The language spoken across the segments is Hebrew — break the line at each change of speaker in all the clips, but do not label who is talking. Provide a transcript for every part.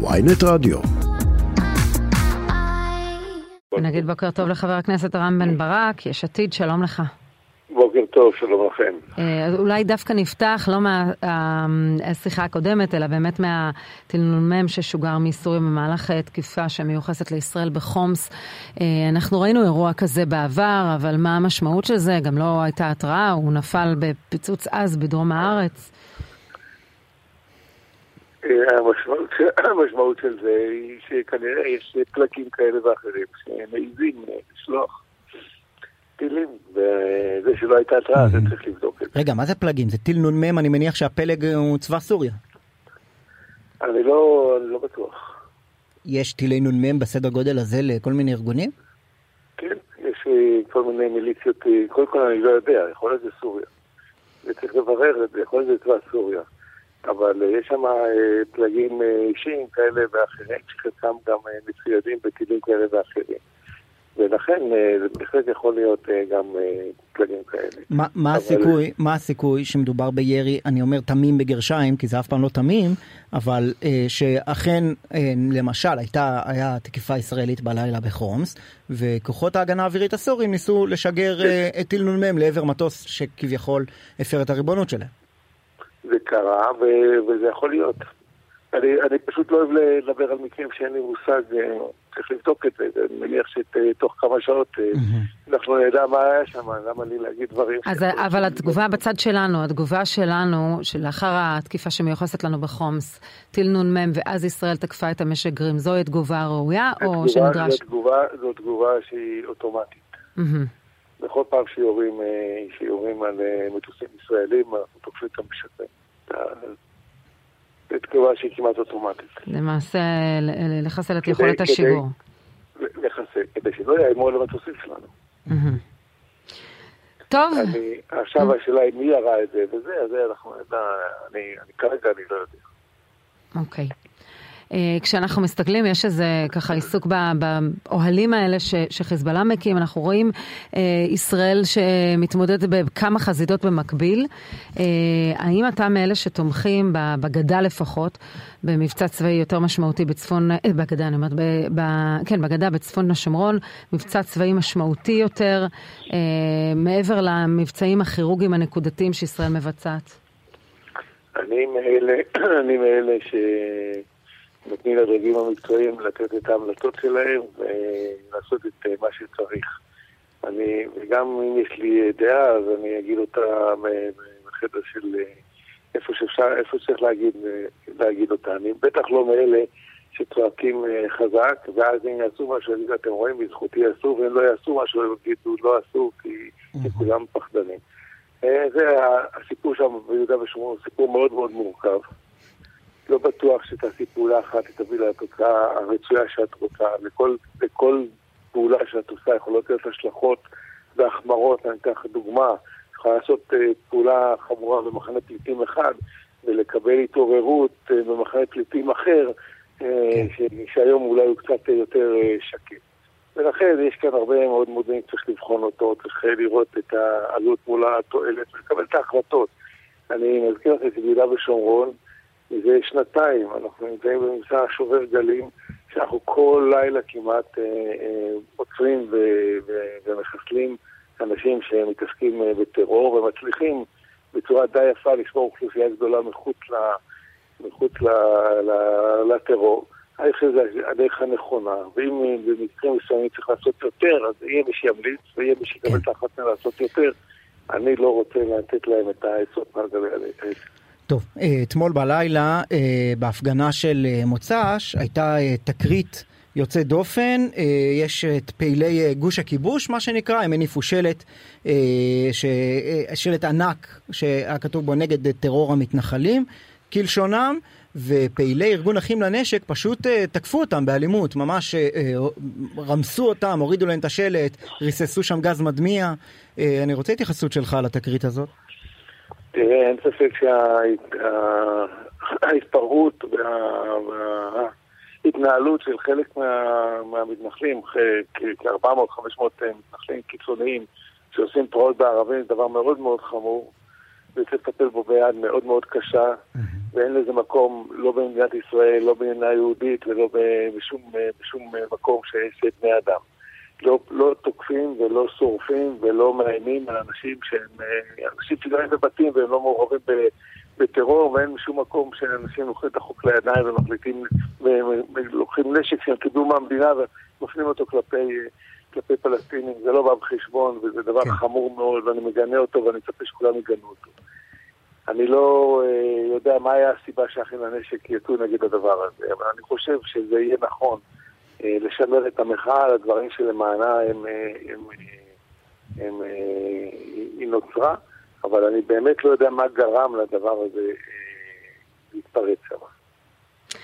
ויינט רדיו.
נגיד בוקר טוב לחבר הכנסת רם בן ברק, יש עתיד, שלום לך.
בוקר טוב, שלום לכם.
אז אולי דווקא נפתח, לא מהשיחה הקודמת, אלא באמת מהתלמ"ם ששוגר מסוריה במהלך תקיפה שמיוחסת לישראל בחומס. אנחנו ראינו אירוע כזה בעבר, אבל מה המשמעות של זה? גם לא הייתה התראה, הוא נפל בפיצוץ עז בדרום הארץ.
המשמעות, המשמעות של זה היא שכנראה יש פלגים כאלה ואחרים שמעיזים לשלוח טילים, וזה שלא הייתה התראה, זה צריך לבדוק את
זה. רגע, מה זה פלגים? זה טיל נ"מ, אני מניח שהפלג הוא צבא סוריה.
אני לא, לא בטוח.
יש טילי נ"מ בסדר גודל הזה לכל מיני ארגונים?
כן, יש כל מיני מיליציות, קודם כל אני לא יודע, יכול להיות זה סוריה. וצריך לברר את זה, יכול להיות זה צבא סוריה. אבל יש שם פלגים אישיים כאלה ואחרים, שחלקם גם מצוידים בטילים כאלה ואחרים. ולכן זה בהחלט יכול להיות גם פלגים כאלה.
מה, מה, אבל... הסיכוי, מה הסיכוי שמדובר בירי, אני אומר תמים בגרשיים, כי זה אף פעם לא תמים, אבל אה, שאכן, אה, למשל, הייתה, היה תקיפה ישראלית בלילה בחומס, וכוחות ההגנה האווירית הסורים ניסו לשגר אה, את טיל נ"מ לעבר מטוס שכביכול הפר את הריבונות שלהם.
זה קרה, ו- וזה יכול להיות. אני, אני פשוט לא אוהב לדבר על מקרים שאין לי מושג, צריך לבדוק את זה, אני מניח שתוך כמה שעות mm-hmm. אנחנו נדע מה היה שם, למה לי להגיד דברים.
אז אבל התגובה בצד שלנו, התגובה שלנו, שלאחר התקיפה שמיוחסת לנו בחומס, טיל נ"מ, ואז ישראל תקפה את המשק גרים, זוהי תגובה ראויה, או שנדרש?
זו תגובה, זו תגובה שהיא אוטומטית. בכל פעם שיורים, שיורים על מטוסים ישראלים, אנחנו תוקפים את המשקרים. זו תגובה שהיא כמעט אוטומטית.
למעשה, לחסל את יכולת השיגור.
לחסל, כדי שלא יאיימו על המטוסים שלנו.
טוב.
עכשיו השאלה היא מי ירה את זה וזה, אז אנחנו נדע, אני כרגע אני לא יודע.
אוקיי. כשאנחנו מסתכלים, יש איזה ככה עיסוק באוהלים האלה ש, שחיזבאללה מקים, אנחנו רואים אה, ישראל שמתמודדת בכמה חזיתות במקביל. אה, האם אתה מאלה שתומכים בגדה לפחות, במבצע צבאי יותר משמעותי בצפון, אה, בגדה אני אומרת, ב, ב, כן, בגדה בצפון השומרון, מבצע צבאי משמעותי יותר, אה, מעבר למבצעים הכירורגיים הנקודתיים שישראל מבצעת?
אני מאלה, אני מאלה ש... נותנים לדרגים המקצועיים לתת את ההמלצות שלהם ולעשות את מה שצריך. אני, וגם אם יש לי דעה, אז אני אגיד אותה בחדר של איפה שאפשר, איפה שצריך להגיד, להגיד אותה. אני בטח לא מאלה שצועקים חזק, ואז אם יעשו משהו, אני אתם רואים, בזכותי יעשו, ואם לא יעשו משהו, הם יגידו לא עשו, כי כולם פחדנים. זה הסיפור שם ביהודה ושומרון, סיפור מאוד מאוד מורכב. לא בטוח שתעשי פעולה אחת תביא לתוצאה הרצויה שאת רוצה. לכל, לכל פעולה שאת עושה יכולות להיות השלכות והחמרות. אני אתן לך דוגמה, יכולה לעשות uh, פעולה חמורה במחנה פליטים אחד ולקבל התעוררות uh, במחנה פליטים אחר, uh, ש, שהיום אולי הוא קצת יותר שקט. ולכן יש כאן הרבה מאוד מודעים שצריך לבחון אותו, צריך לראות את העלות מול התועלת ולקבל את ההחלטות. אני מזכיר לך את יהודה ושומרון, מזה שנתיים אנחנו נמצאים במבצע שובר גלים, שאנחנו כל לילה כמעט אה, אה, עוצרים ומחסלים אנשים שמתעסקים אה, בטרור ומצליחים בצורה די יפה לשמור אוכלוסייה גדולה מחוץ, ל, מחוץ ל, ל, לטרור. אני חושב שזו הדרך הנכונה, ואם במקרים מסוימים צריך לעשות יותר, אז יהיה מי שימליץ ויהיה מי שיקבל את ההחלטה לעשות יותר. אני לא רוצה לתת להם את העצות מעל גבי העץ.
טוב, אתמול בלילה בהפגנה של מוצ"ש הייתה תקרית יוצאת דופן, יש את פעילי גוש הכיבוש, מה שנקרא, הם הניפו שלט, שלט ענק שהיה כתוב בו נגד טרור המתנחלים, כלשונם, ופעילי ארגון אחים לנשק פשוט תקפו אותם באלימות, ממש רמסו אותם, הורידו להם את השלט, ריססו שם גז מדמיע. אני רוצה התייחסות שלך לתקרית הזאת.
תראה, אין ספק שההתפרעות וההתנהלות של חלק מהמתנחלים, כ-400-500 מתנחלים קיצוניים שעושים פרעות בערבים, זה דבר מאוד מאוד חמור, וצריך לטפל בו ביד מאוד מאוד קשה, ואין לזה מקום לא במדינת ישראל, לא במדינה יהודית ולא בשום, בשום מקום שיש בני אדם. לא, לא תוקפים ולא שורפים ולא מאיימים על אנשים שהם אנשים שגרים בבתים והם לא מעורבים בטרור ואין שום מקום שאנשים לוקחים את החוק לידיים ומחליטים ולוקחים נשק שהם קיבלו מהמדינה ומפנים אותו כלפי, כלפי פלסטינים. זה לא בא בחשבון וזה דבר כן. חמור מאוד ואני מגנה אותו ואני מצפה שכולם יגנו אותו. אני לא אה, יודע מה היה הסיבה שאחים לנשק יצאו נגד הדבר הזה, אבל אני חושב שזה יהיה נכון אה, לשמר את המחאה על הדברים שלמענה הם, אה, הם, הם, הם, היא נוצרה, אבל אני באמת לא יודע מה גרם לדבר הזה להתפרץ שם.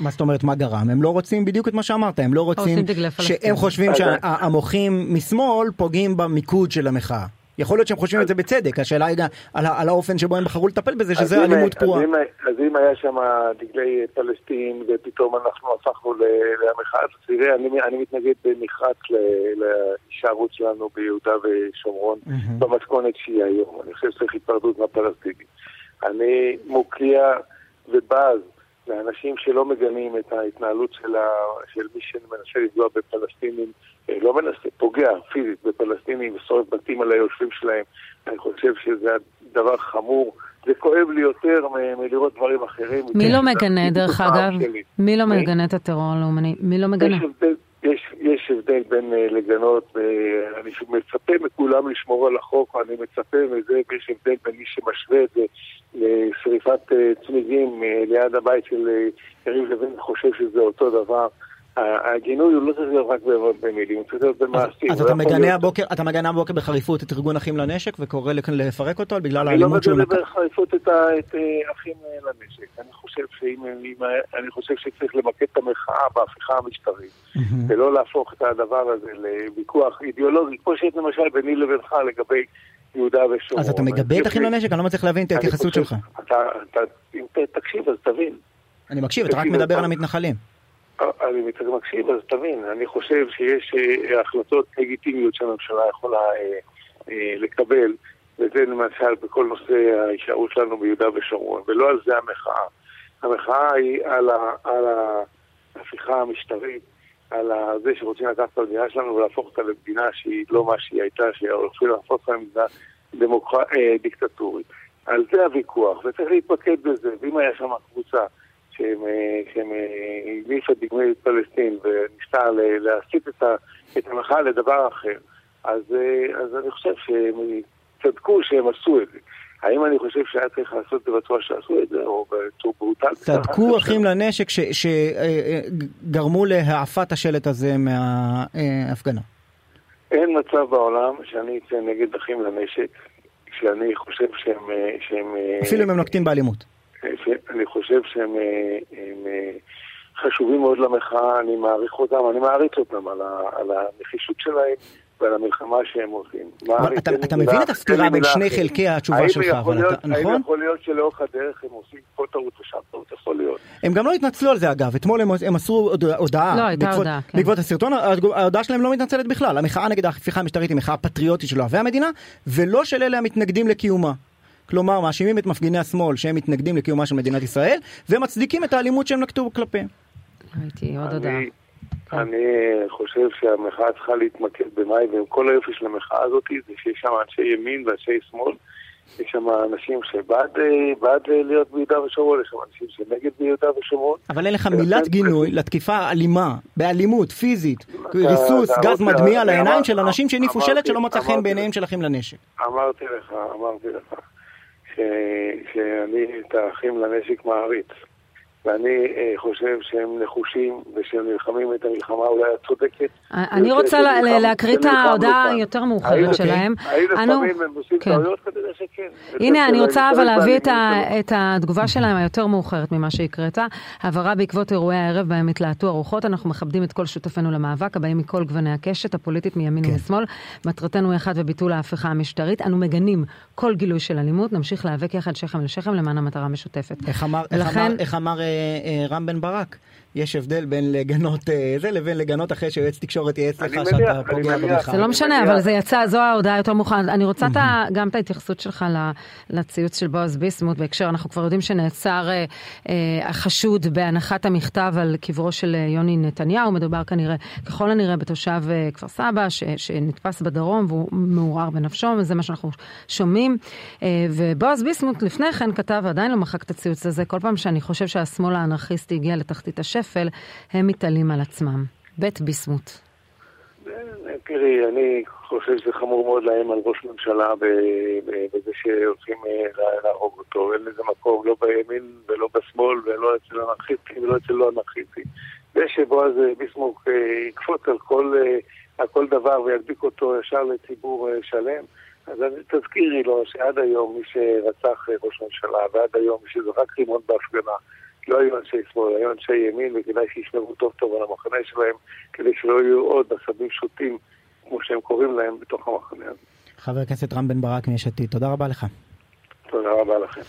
מה זאת אומרת מה גרם? הם לא רוצים בדיוק את מה שאמרת, הם לא רוצים, שהם חושבים שהמוחים משמאל פוגעים במיקוד של המחאה. יכול להיות שהם חושבים את זה בצדק, השאלה היא על, על האופן שבו הם בחרו לטפל בזה, שזה אלימות פרועה.
אז אם היה שם דגלי פלסטין ופתאום אנחנו הפכנו למחאה, אז תראה, אני, אני מתנגד נחרץ להישארות שלנו ביהודה ושומרון במתכונת שהיא היום. אני חושב שצריך היפרדות מהפלסטינים. אני מוקיע ובז לאנשים שלא מגנים את ההתנהלות של, ה... של מי שמנסה לפגוע בפלסטינים, אה, לא מנסה, פוגע פיזית בפלסטינים ושורף בתים על היושבים שלהם. אני חושב שזה דבר חמור. זה כואב לי יותר מלראות דברים אחרים.
מי לא מגנה, דרך אגב? מי לא מגנה את הטרור הלאומני? מי לא מגנה?
יש, יש הבדל בין uh, לגנות, uh, אני מצפה מכולם לשמור על החוק, אני מצפה מזה, ויש הבדל בין מי שמשווה את זה לשריפת uh, צמיגים uh, ליד הבית של uh, יריב לוין, חושב שזה אותו דבר. הגינוי הוא לא צריך להיות רק במילים, הוא צריך להיות במעשים.
אז אתה מגנה הבוקר, אתה מגנה הבוקר בחריפות את ארגון אחים לנשק וקורא לפרק אותו בגלל האלימות שהוא?
אני לא מגנה בחריפות את אחים לנשק. אני חושב שאם, אני חושב שצריך למקד את המחאה בהפיכה המשטרית, ולא להפוך את הדבר הזה לוויכוח אידיאולוגי, כמו שיש למשל ביני לבינך לגבי יהודה ושומרון.
אז אתה מגבה את אחים לנשק? אני לא מצליח להבין את ההתייחסות שלך.
אם תקשיב אז תבין.
אני מקשיב, אתה רק מדבר על המתנחלים.
אני מקשיב, אז תבין, אני חושב שיש אה, החלטות לגיטימיות שהממשלה יכולה אה, אה, לקבל, וזה למשל בכל נושא ההישארות שלנו ביהודה ושומרון, ולא על זה המחאה. המחאה היא על ההפיכה המשטרית, על זה שרוצים לקחת את המדינה שלנו ולהפוך אותה למדינה שהיא לא מה שהיא הייתה, שהולכים להפוך אותה למדינה דמוקר... דיקטטורית. על זה הוויכוח, וצריך להתמקד בזה, ואם היה שם קבוצה שהניפה אה, דגמי פלסטין וניסתה להסיט את המחאה לדבר אחר, אז, אה, אז אני חושב שהם צדקו שהם עשו את זה. האם אני חושב שהיה צריך לעשות את זה בצורה שעשו את זה, או בצורה ברוטלית?
צדקו אחים לנשק שגרמו להעפת השלט הזה מההפגנה.
אין מצב בעולם שאני אצא נגד אחים לנשק, שאני חושב שהם... שהם
אפילו אם הם נוקטים באלימות.
אני חושב שהם אה, הם, אה, חשובים מאוד למחאה, אני מעריך אותם, אני מעריץ אותם על, ה, על הנחישות שלהם. ועל המלחמה שהם עושים.
אתה, אתה מבין את הסתירה בין שני חלקי התשובה שלך, אבל אתה, נכון?
האם יכול להיות שלאורך הדרך הם עושים פה טעות ושם טעות, יכול להיות.
הם גם לא התנצלו על זה אגב, אתמול הם, הם מסרו הודעה,
לא, הייתה
בעקבות,
הודעה, כן.
בעקבות הסרטון, ההודעה שלהם לא מתנצלת בכלל, המחאה נגד ההפיכה המשטרית היא מחאה פטריוטית של אוהבי המדינה, ולא של אלה המתנגדים לקיומה. כלומר, מאשימים את מפגיני השמאל שהם מתנגדים לקיומה של מדינת ישראל, ומצדיקים את האלימות שהם נקטו כלפיהם.
ראיתי עוד הודעה.
אני חושב שהמחאה צריכה להתמקד במאי, ועם כל היופי של המחאה הזאת זה שיש שם אנשי ימין ואנשי שמאל. יש שם אנשים שבעד להיות ביהודה ושומרון, יש שם אנשים שנגד ביהודה ושומרון.
אבל אין לך מילת גינוי לתקיפה אלימה, באלימות, פיזית, ריסוס, גז מדמיע לעיניים של אנשים שהניפו שלט שלא מצא חן בעיניהם של אחים לנשק.
אמרתי לך, אמרתי לך. שאני את האחים לנשק מעריץ. ואני אה, חושב שהם נחושים ושהם נלחמים את המלחמה אולי הצודקת.
אני רוצה להקריא את ההודעה היותר מאוחרת שלהם.
האם לפעמים הם עושים כן. טעויות? כנראה שכן.
הנה, אני רוצה אבל להביא את התגובה שלהם היותר מאוחרת ממה שהקראת. הבהרה בעקבות אירועי הערב בהם התלהטו הרוחות. אנחנו מכבדים את כל שותפינו למאבק, הבאים מכל גווני הקשת הפוליטית מימין כן. ומשמאל. מטרתנו היא אחת וביטול ההפיכה המשטרית. אנו מגנים כל גילוי של אלימות, נמשיך להיאבק יחד שכם לשכם למען המטרה המשותפת.
איך אמר, איך אמר אה, רם בן ברק. יש הבדל בין לגנות זה לבין לגנות אחרי שיועץ תקשורת ייעץ לך שאתה פוגע במחאה.
זה לא משנה, אבל זה יצא, זו ההודעה יותר מאוחרת. אני רוצה גם את ההתייחסות שלך לציוץ של בועז ביסמוט בהקשר, אנחנו כבר יודעים שנעצר החשוד בהנחת המכתב על קברו של יוני נתניהו, מדובר כנראה, ככל הנראה בתושב כפר סבא, שנתפס בדרום והוא מעורער בנפשו, וזה מה שאנחנו שומעים. ובועז ביסמוט לפני כן כתב, ועדיין לא מחק את הציוץ הזה, כל פעם שאני חושב שהשמאל האנרכיסטי הגיע לתחתית השפל, הם מתעלים על עצמם. בית ביסמוט.
תראי, אני חושב שזה חמור מאוד לאיים על ראש ממשלה בזה שהולכים להרוג אותו. אין לזה מקום, לא בימין ולא בשמאל ולא אצל אנרכיסטים ולא אצל לא אנרכיסטים. זה שבועז ביסמוק יקפוץ על כל, על כל דבר וידביק אותו ישר לציבור שלם, אז תזכירי לו שעד היום מי שרצח ראש ממשלה ועד היום מי שזרק רימון בהפגנה לא היו אנשי שמאל, היו אנשי ימין וכדאי שישמרו טוב טוב על המחנה שלהם כדי שלא יהיו עוד עשבים שוטים כמו שהם קוראים להם בתוך המחנה הזה.
חבר הכנסת רם בן ברק מיש עתיד, תודה רבה לך.
תודה רבה לכם.